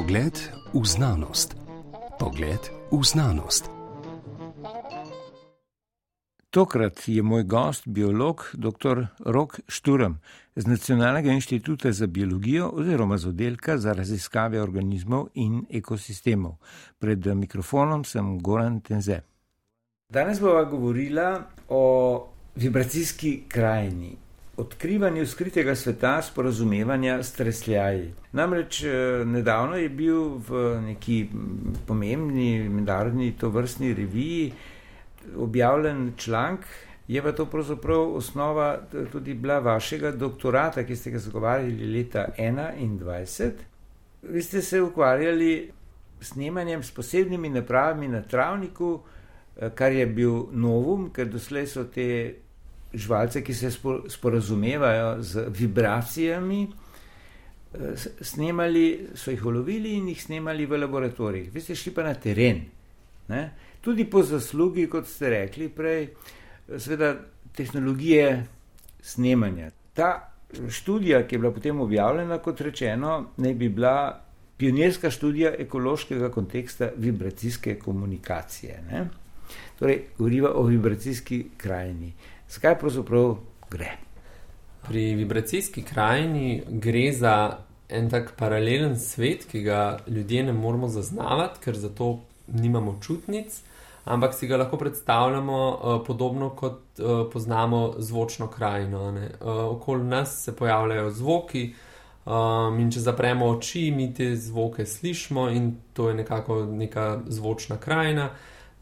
Pogled v znanost. Pogled v znanost. Tokrat je moj gost biolog dr. Rok Šturm z Nacionalnega inštituta za biologijo oziroma z oddelka za raziskave organizmov in ekosistemov. Pred mikrofonom sem Goran Tenze. Danes bova govorila o vibracijski krajini, odkrivanju skritega sveta sporazumevanja s tresljaji. Namreč eh, nedavno je bil v neki pomembni mednarodni tovrstni reviji objavljen članek, je pa to pravzaprav osnova tudi bila vašega doktorata, ki ste ga zagovarjali leta 2021. Vi ste se ukvarjali s snemanjem s posebnimi napravami na travniku, eh, kar je bil novum, ker doslej so te živalce, ki se sporazumevajo z vibracijami, eh, snemali, so jih ulovili in jih snemali v laboratorijih. Vi ste šli pa na teren. Ne? Tudi po zaslugi, kot ste rekli prej, seveda tehnologije snemanja. Ta študija, ki je bila potem objavljena, kot rečeno, ne bi bila pionirska študija ekološkega konteksta vibracijske komunikacije. Ne? Torej, govoriva o vibracijski krajini. Zakaj pravzaprav gre? Pri vibracijski krajini gre za en tak paralelen svet, ki ga ljudje ne moramo zaznavati, ker za to nimamo čutnic, ampak si ga lahko predstavljamo uh, podobno kot uh, poznamo zvočno krajino. Uh, okoli nas se pojavljajo zvoki. Um, in če zapremo oči, mi te zvoke slišimo, in to je nekako neka zvočna krajina.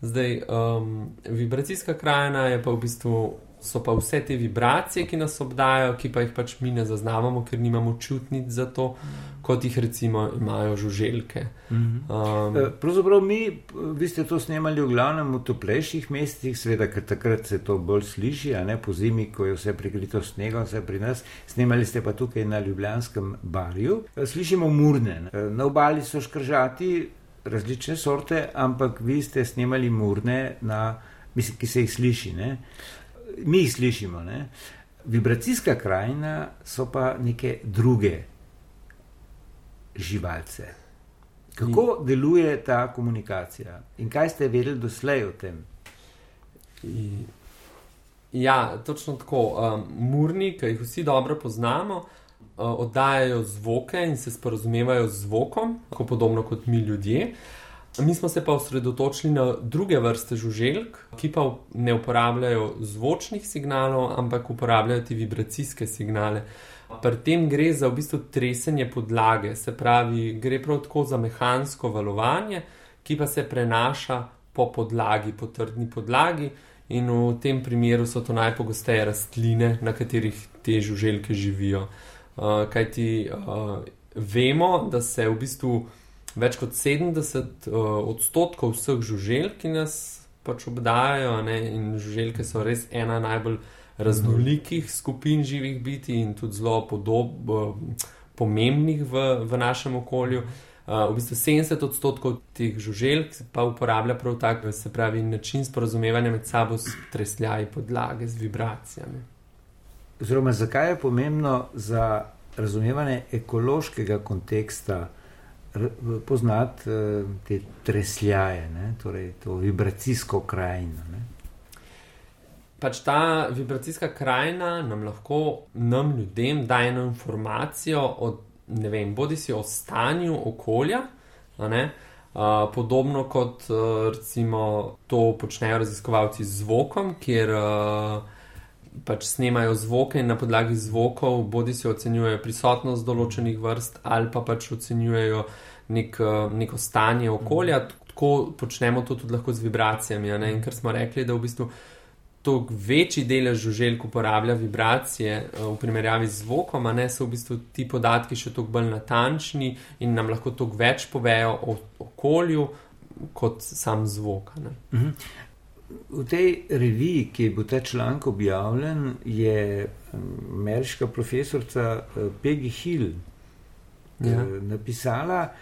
Zdaj, um, vibracijska krajina je pa v bistvu so pa vse te vibracije, ki nas obdajajo, ki pa jih pač mi ne zaznavamo, ker nimamo čutnic za to, kot jih recimo imajo žuželke. Um, Pravzaprav mi, vi ste to snemali v glavnem v toplejših mestih, seveda, ker takrat se to bolj sliši, a ne po zimi, ko je vse prikrito snegom, vse pri nas. Snemali ste pa tukaj na Ljubljanskem barju. Slišimo murne. Na obali so škržati različne sorte, ampak vi ste snemali murne, na, mislim, ki se jih sliši. Ne? Mi jih slišimo. Ne? Vibracijska krajina so pa neke druge živalce. Kako in, deluje ta komunikacija in kaj ste vedeli doslej o tem? Ja, točno tako. Um, murni, ki jih vsi dobro poznamo, uh, oddajajo zvoke in se sporozumevajo z zvokom, tako podobno kot mi ljudje. Uh, Mi smo se pa osredotočili na druge vrste žuželk, ki pa ne uporabljajo zvočnih signalov, ampak uporabljajo ti vibracijske signale. Pri tem gre za v bistvu tresenje podlage, se pravi, gre prav tako za mehansko valovanje, ki pa se prenaša po podlagi, po trdni podlagi, in v tem primeru so to najpogosteje rastline, na katerih te žuželke živijo. Uh, Kaj ti uh, vemo, da se v bistvu več kot 70 uh, odstotkov vseh žuželk, ki nas pač obdajajo, ne? in žuželke so res ena najbolj raznolikih skupin živih biti in tudi zelo podob, uh, pomembnih v, v našem okolju. Uh, v bistvu 70 odstotkov teh žuželk pa uporablja prav tak, se pravi, način sporozumevanja med sabo s tresljaji podlage, z vibracijami. Oziroma, zakaj je pomembno za razumevanje ekološkega konteksta poznati uh, te tresljaje, ne? torej to vibracijsko krajino. Ne? Pač ta vibracijska krajina nam lahko, nam ljudem, da eno informacijo o, ne vem, bodi si o stanju okolja, uh, podobno kot uh, recimo to počnejo raziskovalci z zvokom, kjer uh, pač snemajo zvoke in na podlagi zvokov bodi si ocenjujejo prisotnost določenih vrst ali pa pač ocenjujejo nek, eh, neko stanje okolja. Tako počnemo to tudi lahko z vibracijami. In ker smo rekli, da v bistvu. To večji delež žuželk uporablja vibracije eh, v primerjavi z zvokom, a ne so v bistvu ti podatki še toliko bolj natančni in nam lahko toliko več povejo o okolju kot sam zvok. Uh mhm. -huh. V tej reviji, ki bil ta članek objavljen, je ameriška profesorica eh, Peggy Hill ja. Eh, napisala,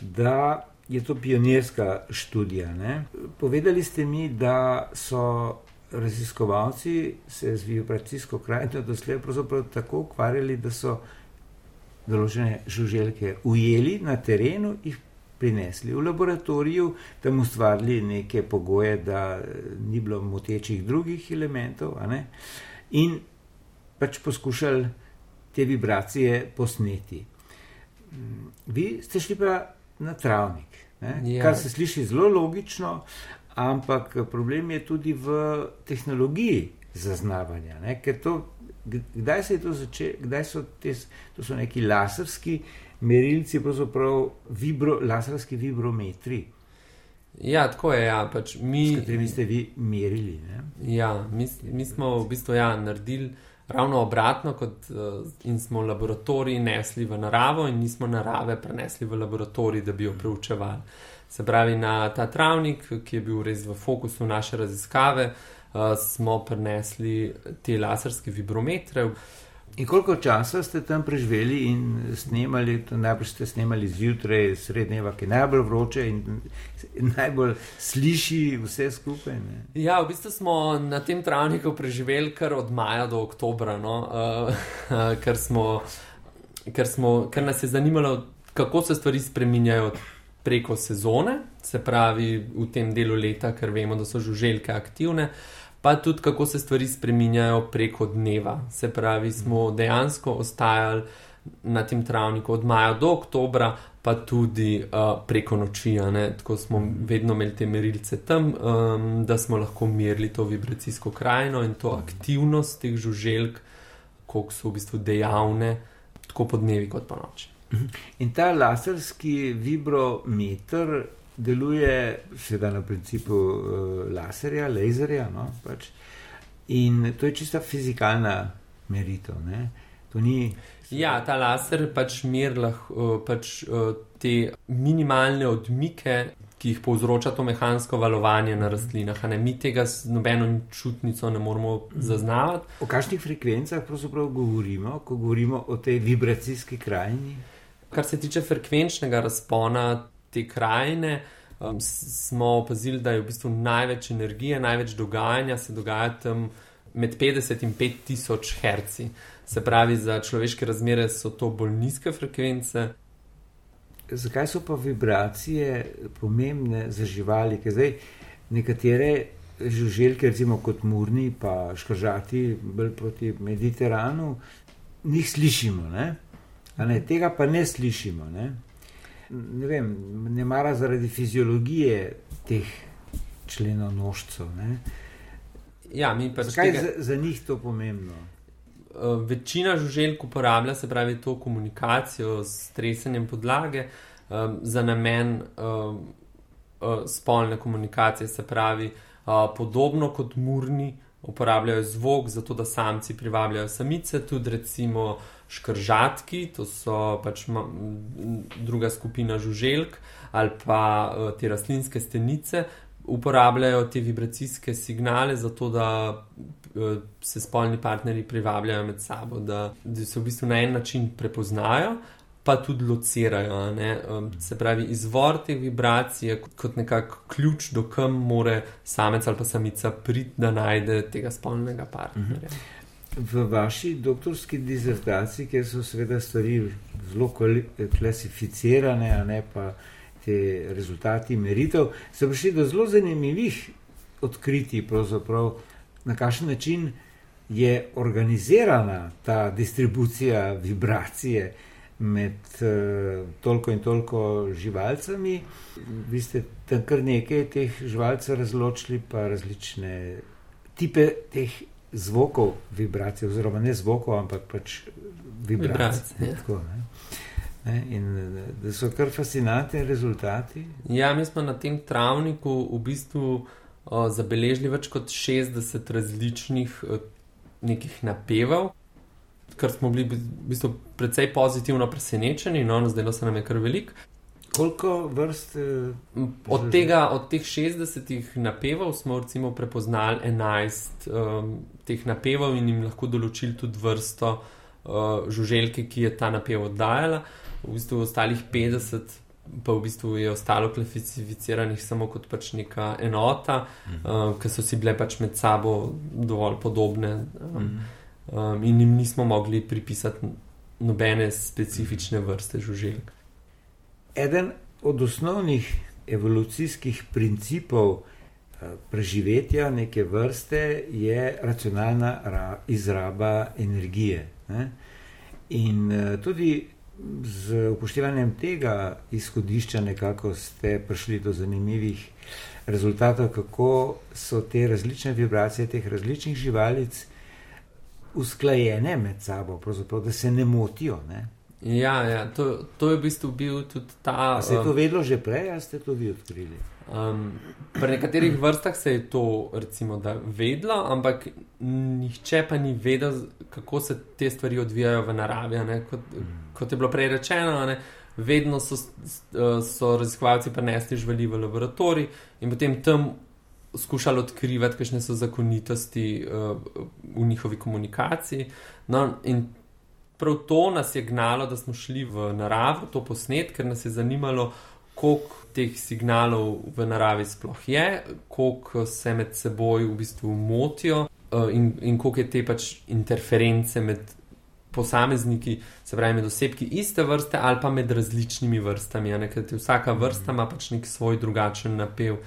da je to pionirska študija. Ne? Povedali ste mi, da so raziskovalci se z vibracijsko krajino doslej tako ukvarjali, da so določene žuželke ujeli na terenu, jih prinesli v laboratoriju, tam ustvarili neke pogoje, da ni bilo motečih drugih elementov, in pač poskušali te vibracije posneti. Vi ste šli pa na travnik, ja. kar se sliši zelo logično, ampak problem je tudi v tehnologiji zaznavanja. Ne? Ker to, kdaj se je to začelo, kdaj so te, to so neki laserski merilci, pravzaprav vibro, laserski vibrometri. Ja, tako je. Ja, pač mi, s katerimi ste vi merili. Ne? Ja, mi, mi smo v bistvu ja, naredili ravno obratno, kot, uh, in smo laboratorij nesli v naravo, in nismo narave prenesli v laboratorij, da bi jo preučevali. Se pravi, na ta travnik, ki je bil res v fokusu naše raziskave, uh, smo prenesli te laserske vibrometre. In koliko časa ste tam preživeli in snemali, najprej ste snemali zjutraj, srednjeva, ki je najbolj vroče in najbolj sliši vse skupaj? Ne? Ja, v bistvu smo na tem travniku preživeli kar od maja do oktobra, no? uh, ker, smo, ker, smo, ker nas je zanimalo, kako se stvari spreminjajo preko sezone, se pravi v tem delu leta, ker vemo, da so žuželke aktivne. Uh, pa tudi kako se stvari spreminjajo preko dneva. Se pravi, smo dejansko ostajali na tem travniku od maja do oktobra, pa tudi uh, preko noči. Tako smo vedno imeli te merilce tam, um, da smo lahko merili to vibracijsko krajino in to aktivnost teh žuželk, koliko so v bistvu dejavne, tako po dnevi kot po noči. In ta laserski vibrometer deluje seveda na principu uh, laserja, laserja. No, pač. In to je čista fizikalna meritev. Ni... Ja, ta laser pač meri uh, pač, uh, te minimalne odmike, ki jih povzroča to mehansko valovanje na rastlinah. Ne? Mi tega z nobeno čutnico ne moremo zaznavati. O kakšnih frekvencah pravzaprav govorimo, ko govorimo o tej vibracijski krajini? Kar se tiče frekvenčnega razpona, te krajine, um, smo opazili, da je v bistvu največ energije, največ dogajanja se dogaja tam med 50 in 5000 Hz. Se pravi, za človeške razmere so to bolj nizke frekvence. Zakaj so pa vibracije pomembne za živali? Ker zdaj nekatere žuželke, recimo kot Murni, pa škržati bolj proti Mediteranu, njih slišimo, ne? Ne, tega pa ne slišimo. Ne? Ne vem, ne mara zaradi fiziologije teh členov nožcev. Ja, mi pa Zakaj tega... za, za njih to pomembno? Uh, večina žuželk uporablja se pravi to komunikacijo s tresenjem podlage um, za namen uh, uh, spolne komunikacije, se pravi uh, podobno kot murni uporabljajo zvok, zato da samci privabljajo samice, tudi recimo škržatki, to so pač druga skupina žuželk ali pa uh, te rastlinske stenice. Uporabljajo te vibracijske signale, zato da uh, se spolni partnerji privabljajo med sabo, da, da se v bistvu na en način prepoznajo, pa tudi locirajo. Um, se pravi, izvor te vibracije kot, nekakšen ključ, do kam more samec ali pa samica priti, da najde tega spolnega partnerja. V vaši doktorski disertaciji, kjer so seveda stvari zelo klasificirane, a ne pa te rezultati meritev, so prišli do zelo zanimivih odkritij, na kakšen način je organizirana ta distribucija vibracije med uh, toliko in toliko živalcami. Vi ste tam kar nekaj teh živalcev razločili, pa različne tipe teh zvokov, vibracij, oziroma ne zvokov, ampak pač vibracij. vibracij ja. tako, ne, in da so kar fascinantni rezultati. Ja, mi smo na tem travniku v bistvu o, zabeležili več kot 60 različnih o, nekih napevov kar smo bili v bistvu precej pozitivno presenečeni, no, zdelo se nam je kar velik. Koliko vrst? Eh, od, tega, od teh 60 napevov smo recimo prepoznali 11 um, teh napevov in jim lahko določili tudi vrsto uh, žuželke, ki je ta napev oddajala. V bistvu ostalih 50 pa v bistvu je ostalo klasificiranih samo kot pač neka enota, mhm. uh, ki so si bile pač med sabo dovolj podobne. Um, mhm um, in jim nismo mogli pripisati nobene specifične vrste žuželk. Eden od osnovnih evolucijskih principov eh, preživetja neke vrste je racionalna izraba energije. Ne? In eh, tudi z upoštevanjem tega izhodišča, nekako ste prišli do zanimivih rezultatov, kako so te različne vibracije teh različnih živalic usklajene med sabo, da se ne motijo. Ne? Ja, ja to, to je v bistvu bil tudi ta. A se je to um, vedelo že prej, ali ste to vi odkrili? Um, pri nekaterih vrstah se je to recimo, vedlo, ampak nihče pa ni vedel, kako se te stvari odvijajo v naravi. Kot, kot je bilo prej rečeno, ne? vedno so, so raziskovalci prenesli živali v laboratorij in potem tam skušali odkrivati, kakšne so zakonitosti uh, v njihovi komunikaciji. No, in prav to nas je gnalo, da smo šli v naravo to posnet, ker nas je zanimalo, koliko teh signalov v naravi sploh je, koliko se med seboj v bistvu motijo uh, in, in koliko je te pač interference med posamezniki, se pravi med osebki iste vrste ali pa med različnimi vrstami. Ker vsaka vrsta ima pač nek svoj drugačen napev.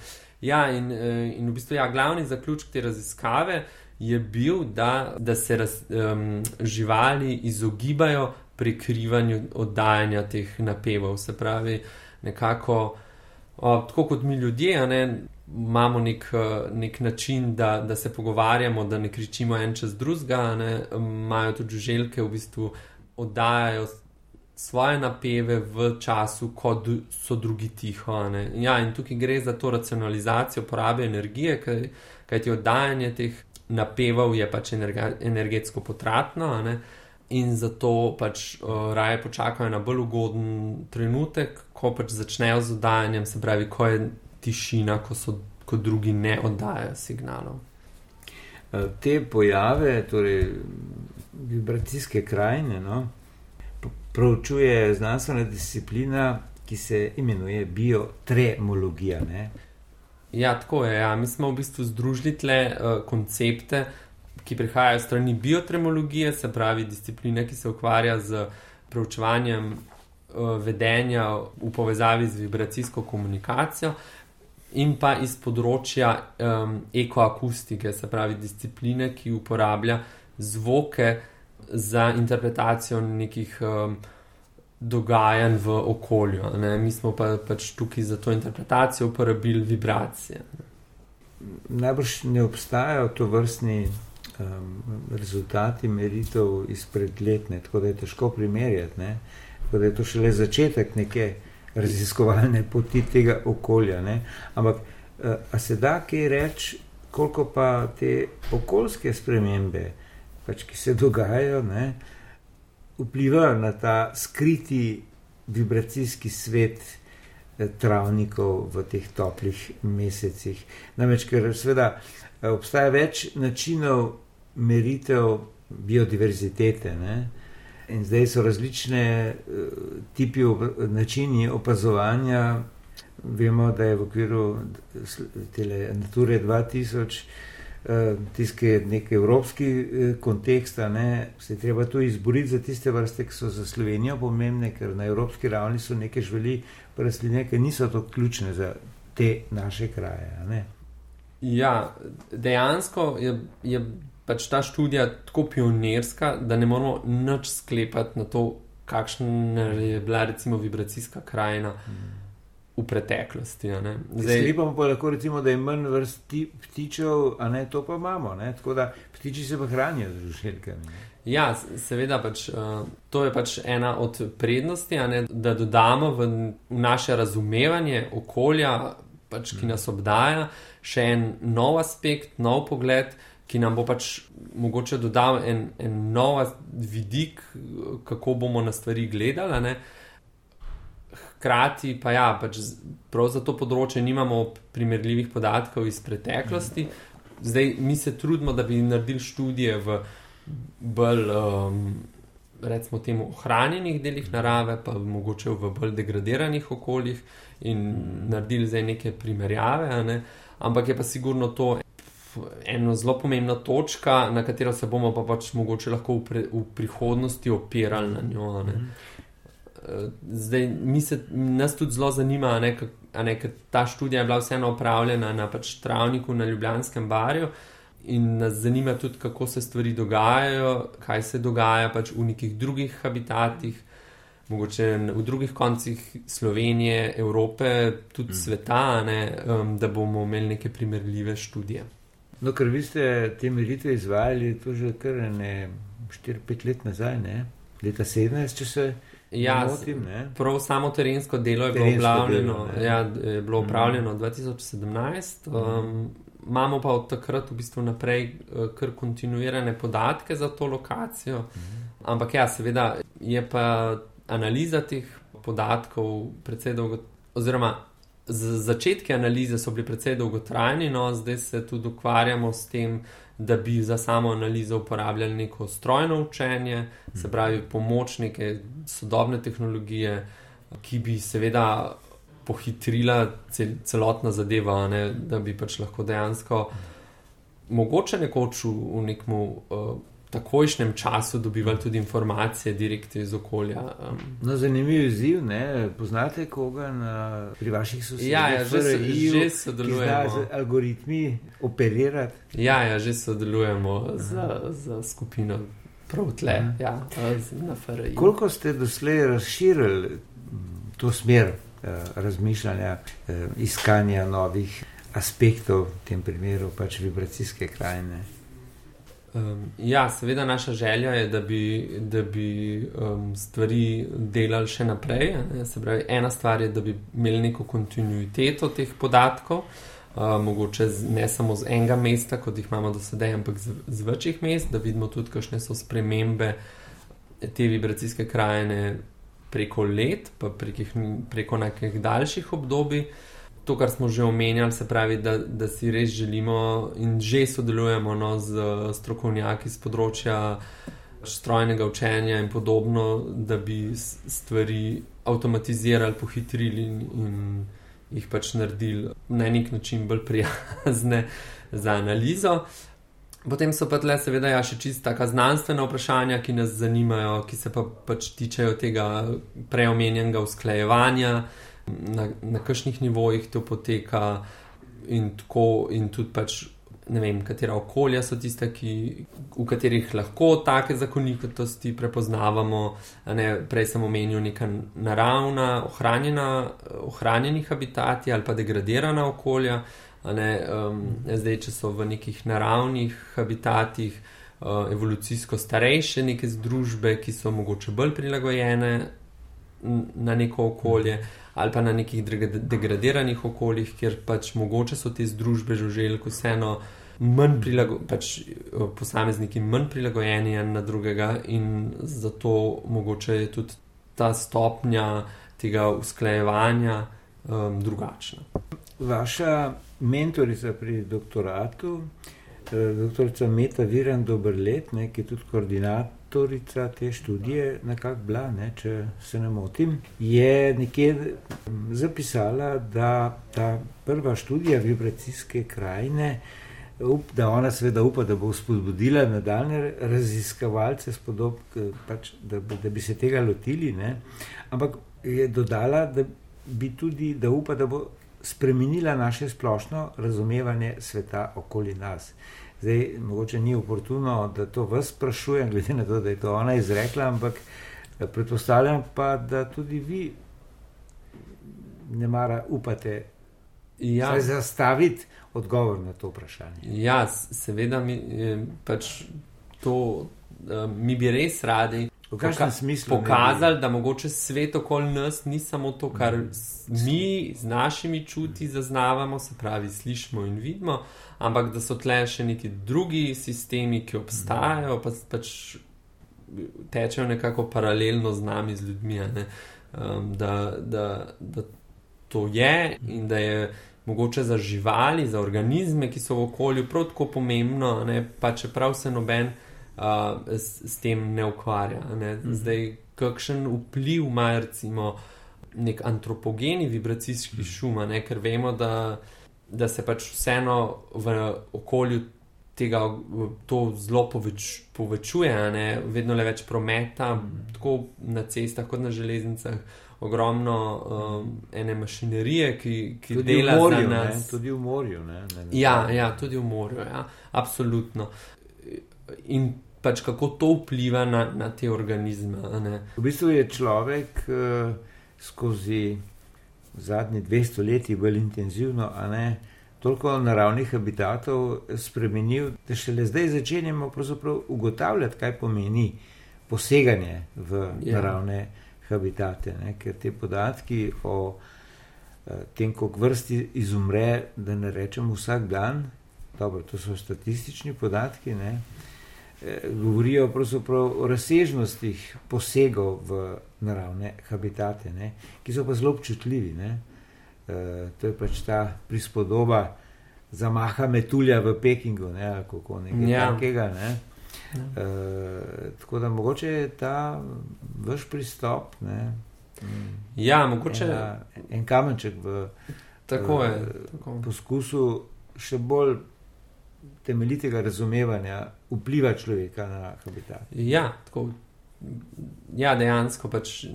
Ja, in, eh, in v bistvu ja, glavni zaključek te raziskave je bil, da, da se raz, um, živali izogibajo prikrivanju oddajanja teh napevov. Se pravi, nekako, o, tako kot mi ljudje, ne, imamo nek, nek način, da, da se pogovarjamo, da ne kričimo en čez drugega, imajo tudi želke, v bistvu oddajajo svoje napeve v času, ko so drugi tiho. Ja, in tukaj gre za to racionalizacijo porabe energije, kaj, kaj ti oddajanje teh napevov je pač energa, energetsko potratno. In zato pač uh, raje počakajo na bolj ugoden trenutek, ko pač začnejo z oddajanjem, se pravi, ko je tišina, ko, so, ko drugi ne oddajajo signalov. Te pojave, torej vibracijske krajine, no, proučuje znanstvena disciplina, ki se imenuje biotremologija. Ne? Ja, tako je. Ja. Mi smo v bistvu združili tle uh, koncepte, ki prihajajo strani biotremologije, se pravi discipline, ki se ukvarja z preučevanjem uh, vedenja v povezavi z vibracijsko komunikacijo. In pa iz področja um, ekoakustike, se pravi discipline, ki uporablja zvoke, za interpretacijo nekih um, dogajanj v okolju. Ne? Mi smo pa, pač tukaj za to interpretacijo uporabili vibracije. Ne? Najbrž ne obstajajo to vrstni um, rezultati meritev izpred letne, tako da je težko primerjati. Ne? Tako da je to šele začetek neke raziskovalne poti tega okolja. Ne? Ampak uh, a se da kaj reči, koliko pa te okoljske spremembe? pač, ki se dogajajo, ne, vplivajo na ta skriti vibracijski svet eh, travnikov v teh toplih mesecih. Namreč, ker seveda eh, obstaja več načinov meritev biodiverzitete. Ne, In zdaj so različne uh, tipi, načini opazovanja. Vemo, da je v okviru Nature 2000 Eh, tisti neki evropski eh, kontekst, ne, se je treba tu izboriti za tiste vrste, ki so za Slovenijo pomembne, ker na evropski ravni so neke živeli, rastline, ki niso tako ključne za te naše kraje. Ne. Ja, dejansko je, je pač ta študija tako pionirska, da ne moramo nič sklepati na to, kakšna je bila recimo vibracijska krajina. Hmm v preteklosti. Zdaj pa lahko rečemo, da je manj vrst ptičev, a ne to pa imamo. Ne? Tako da ptiči se pa hranijo z žuželjkami. Ja, seveda, pač, uh, to je pač ena od prednosti, ne, da dodamo v, v naše razumevanje okolja, pač, ki nas obdaja, še en nov aspekt, nov pogled, ki nam bo pač mogoče dodal en, en nov vidik, kako bomo na stvari gledali. Hkrati pa ja, pač prav za to področje nimamo primerljivih podatkov iz preteklosti. Zdaj mi se trudimo, da bi naredili študije v bolj, um, recimo, temu ohranjenih delih narave, pa mogoče v bolj degradiranih okoljih in naredili zdaj neke primerjave. Ne? Ampak je pa sigurno to ena zelo pomembna točka, na katero se bomo pa pač mogoče lahko v, pre, v prihodnosti opirali na njo. Ne. Zdaj, mi se, nas tudi zelo zanima, ker ta študija je bila vseeno opravljena na pač travniku na Ljubljanskem barju. In nas zanima tudi, kako se stvari dogajajo, kaj se dogaja pač v nekih drugih habitatih, mogoče v drugih koncih Slovenije, Evrope, tudi mm. sveta, ne, um, da bomo imeli neke primerljive študije. No, ker vi ste te meritve izvajali, to že kar ne 4-5 let nazaj, ne? leta 17, če se. Ja, motim, prav samo terensko delo je terensko bilo upravljeno, delo, ja, je bilo upravljeno mm. 2017. Um, imamo pa od takrat v bistvu naprej uh, kar kontinuirane podatke za to lokacijo. Mm. Ampak ja, seveda je pa analiza teh podatkov precej dolgo, oziroma začetki analize so bili precej dolgotrajni, no zdaj se tudi ukvarjamo s tem, da bi za samo analizo uporabljali neko strojno učenje, se mhm. pravi pomoč neke sodobne tehnologije, ki bi seveda pohitrila cel, celotna zadeva, ne, da bi pač lahko dejansko mogoče nekoč v, v nekem uh, takojšnjem času dobivali tudi informacije direktno iz okolja. Um. No, zanimiv izziv, ne? poznate koga na, pri vaših sosedih? Ja, ja že, že sodelujemo. Z algoritmi operirati. Ja, ja, že sodelujemo z, z skupino. Prav tle, ja, na FRI. Koliko ste doslej razširili to smer eh, razmišljanja, eh, iskanja novih aspektov, v tem primeru pač vibracijske krajine? Um, ja, seveda naša želja je, da bi, da bi um, stvari delali še naprej. Pravi, ena stvar je, da bi imeli neko kontinuiteto teh podatkov, uh, mogoče z, ne samo z enega mesta, kot jih imamo do sedaj, ampak z, z večjih mest, da vidimo tudi, kakšne so spremembe te vibracijske krajine preko let, pa preko, preko nekih daljših obdobij to, kar smo že omenjali, se pravi, da, da si res želimo in že sodelujemo no, z strokovnjaki z področja strojnega učenja in podobno, da bi stvari avtomatizirali, pohitrili in, in jih pač naredili na nek način bolj prijazne za analizo. Potem so pa tle, seveda, ja, še čisto taka znanstvena vprašanja, ki nas zanimajo, ki se pa pač tičejo tega preomenjenega usklajevanja na, na kakšnih nivojih to poteka, in, tako, in tudi pač. Ne vem, katera okolja so tiste, ki, v katerih lahko take zakonitosti prepoznavamo. Ne, prej sem omenil neka naravna, ohranjena, ohranjeni habitati ali pa degradirana okolja. Ne, um, zdaj, če so v nekih naravnih habitatih, uh, evolucijsko starejše neke združbe, ki so mogoče bolj prilagojene na neko okolje. Mm ali pa na nekih degradiranih okoljih, kjer pač mogoče so te združbe žuželjk vseeno manj prilagojene, pač eh, posamezniki manj prilagojeni en na drugega in zato mogoče je tudi ta stopnja tega usklajevanja um, drugačna. Vaša mentorica pri doktoratu, eh, doktorica Meta Viran Dobrlet, ki je tudi koordinator avtorica te študije, nekako bila, ne, če se ne motim, je nekje zapisala, da ta prva študija vibracijske krajine, up, da ona seveda upa, da bo spodbudila nadaljne raziskovalce, spodob, pač, da, da bi se tega lotili, ne, ampak je dodala, da bi tudi, da upa, da bo spremenila naše splošno razumevanje sveta okoli nas. Zdaj, mogoče ni oportuno, da to vas sprašujem, glede na to, da je to ona izrekla, ampak eh, predpostavljam pa, da tudi vi ne mara upate ja. zastaviti odgovor na to vprašanje. Ja, seveda mi eh, pač to, eh, mi bi res radi. V kakšnem smislu? Pokazali, da mogoče svet okoli nas ni samo to, kar mi z našimi čuti zaznavamo, se pravi, slišimo in vidimo, ampak da so tle še neki drugi sistemi, ki obstajajo, pa pač tečejo nekako paralelno z nami, z ljudmi. Um, da, da, da to je in da je mogoče za živali, za organizme, ki so v okolju, prav tako pomembno, ne? pa čeprav se noben uh, s, s tem ne ukvarja. Ne? Mhm. Zdaj, kakšen vpliv ima recimo nek antropogeni vibracijski šum, ker vemo, da da se pač vseeno v okolju tega to zelo poveč, povečuje, ne? vedno le več prometa, mm. tako na cestah kot na železnicah. Ogromno um, ene mašinerije, ki, ki dela morju, na nas. Ne? Tudi v morju. Ne? Ne, ne, ja, ja, tudi v morju, ja, absolutno. In pač kako to vpliva na, na te organizme. V bistvu je človek uh, skozi zadnji dve stoletji bolj intenzivno, a ne toliko naravnih habitatov spremenil, da šele zdaj začenjamo ugotavljati, kaj pomeni poseganje v ja. naravne habitate. Ne? Ker te podatki o uh, tem, koliko vrsti izumre, da ne rečem vsak dan, dobro, to so statistični podatki. Ne? Eh, govorijo o razsežnostih posegov v naravne habitate, ne, ki so pa zelo občutljivi. Ne. E, to je pač ta prispodoba za maha metulja v Pekingu, ne, ali kako nekaj ja. takega. Ne. Ja. E, tako da mogoče je ta vaš pristop. Ne, ja, mogoče je en kamenček v tako je, tako. poskusu še bolj temeljitega razumevanja vpliva človeka na habitat. Ja, tako, ja dejansko pač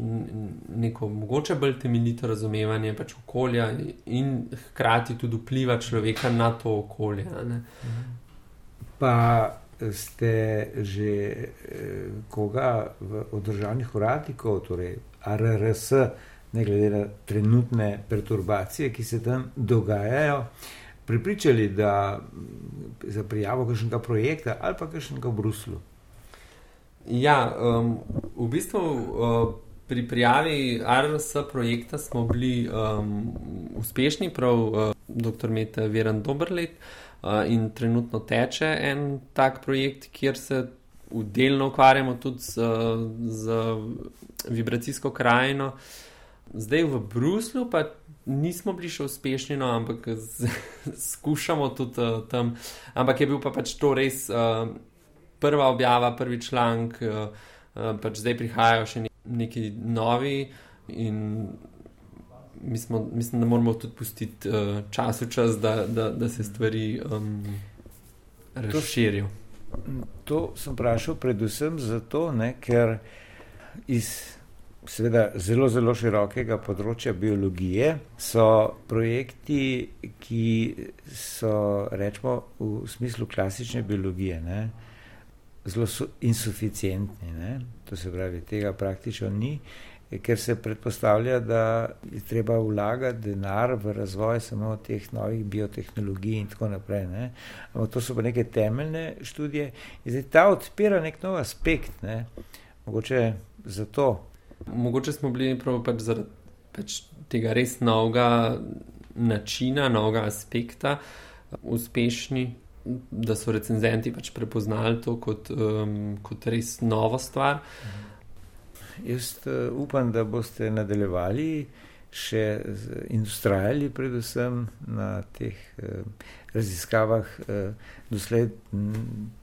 neko mogoče bolj temeljito razumevanje pač okolja in hkrati tudi vpliva človeka na to okolje. Pa ste že eh, koga v, od državnih uradnikov, torej RRS, ne glede na trenutne perturbacije, ki se tam dogajajo, pripričali, da za prijavo kakšnega projekta ali pa kakšnega v Bruslu? Ja, um, v bistvu uh, pri prijavi RRS projekta smo bili um, uspešni, prav uh, dr. Mete Veran Dobrlet uh, in trenutno teče en tak projekt, kjer se delno ukvarjamo tudi z, z vibracijsko krajino. Zdaj v Bruslu pa nismo bili še uspešni, no, ampak z, skušamo tudi uh, tam. Ampak je bil pa pač to res uh, prva objava, prvi članek, uh, uh, pač zdaj prihajajo še ne, neki novi. In smo, mislim, da moramo tudi pustiti uh, čas v čas, da, da, da se stvari um, razširijo. To, to sem vprašal predvsem zato, ne, ker iz seveda zelo, zelo širokega področja biologije, so projekti, ki so, rečemo, v smislu klasične biologije, ne, zelo insuficientni. Ne. To se pravi, tega praktično ni, ker se predpostavlja, da je treba vlagati denar v razvoj samo teh novih biotehnologij in tako naprej. Ne. Ampak to so pa neke temeljne študije in zdaj ta odpira nek nov aspekt. Ne. Mogoče zato Mogoče smo bili prav pač zaradi pač tega res novega načina, novega aspekta uspešni, da so recenzenti pač prepoznali to kot, um, kot res novo stvar. Jaz uh, upam, da boste nadaljevali še in ustrajali predvsem na teh uh, raziskavah uh, doslej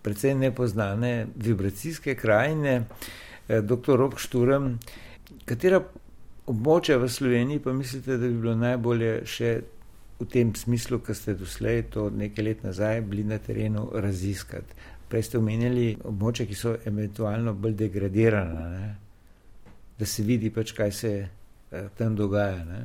precej nepoznane vibracijske krajine. Uh, Dr. Rok Šturem, Katera območja v Sloveniji pa mislite, da bi bilo najbolje še v tem smislu, ki ste doslej to nekaj let nazaj bili na terenu raziskati? Prej ste omenjali območja, ki so eventualno bolj degradirana, ne? da se vidi pač, kaj se eh, tam dogaja. Ne?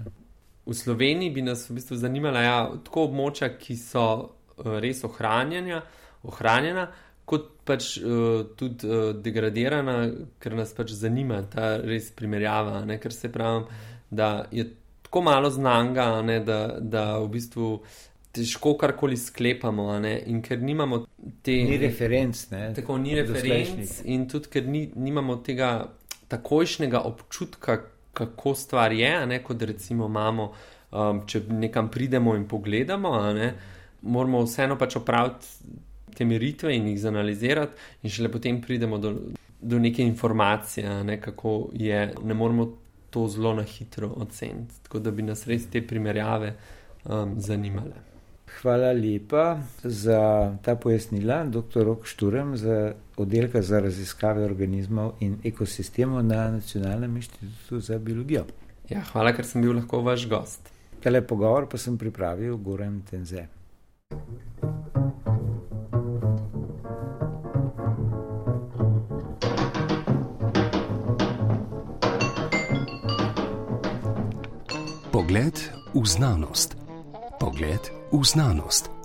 V Sloveniji bi nas v bistvu zanimala ja, tako območja, ki so uh, res ohranjena, ohranjena kot pač uh, tudi uh, degradirana, ker nas pač zanima ta res primerjava. Ne? Ker se pravi, da je tako malo znanga, ne? da, da v bistvu težko karkoli sklepamo. In ker nimamo te. Ni referenc, ne. Tako ni referenc, in tudi ker ni, nimamo tega takojšnjega občutka, kako stvar je, ne? kot recimo imamo. Um, če nekam pridemo in pogledamo, ne, moramo vseeno pač opraviti te meritve in jih zanalizirati, in šele potem pridemo do, do neke informacije, ne, kako je. Ne moramo to zelo na hitro oceniti. Tako da bi nas res te primerjave um, zanimale. Hvala lepa za ta pojasnila, dr. Rok Šturem, za oddelka za raziskave organizmov in ekosistemov na Nacionalnem inštitutu za biologijo. Ja, hvala, ker sem bil lahko vaš gost. Tele pogovor pa sem pripravil Goran Tenze. Pogled v znanost. Pogled v znanost.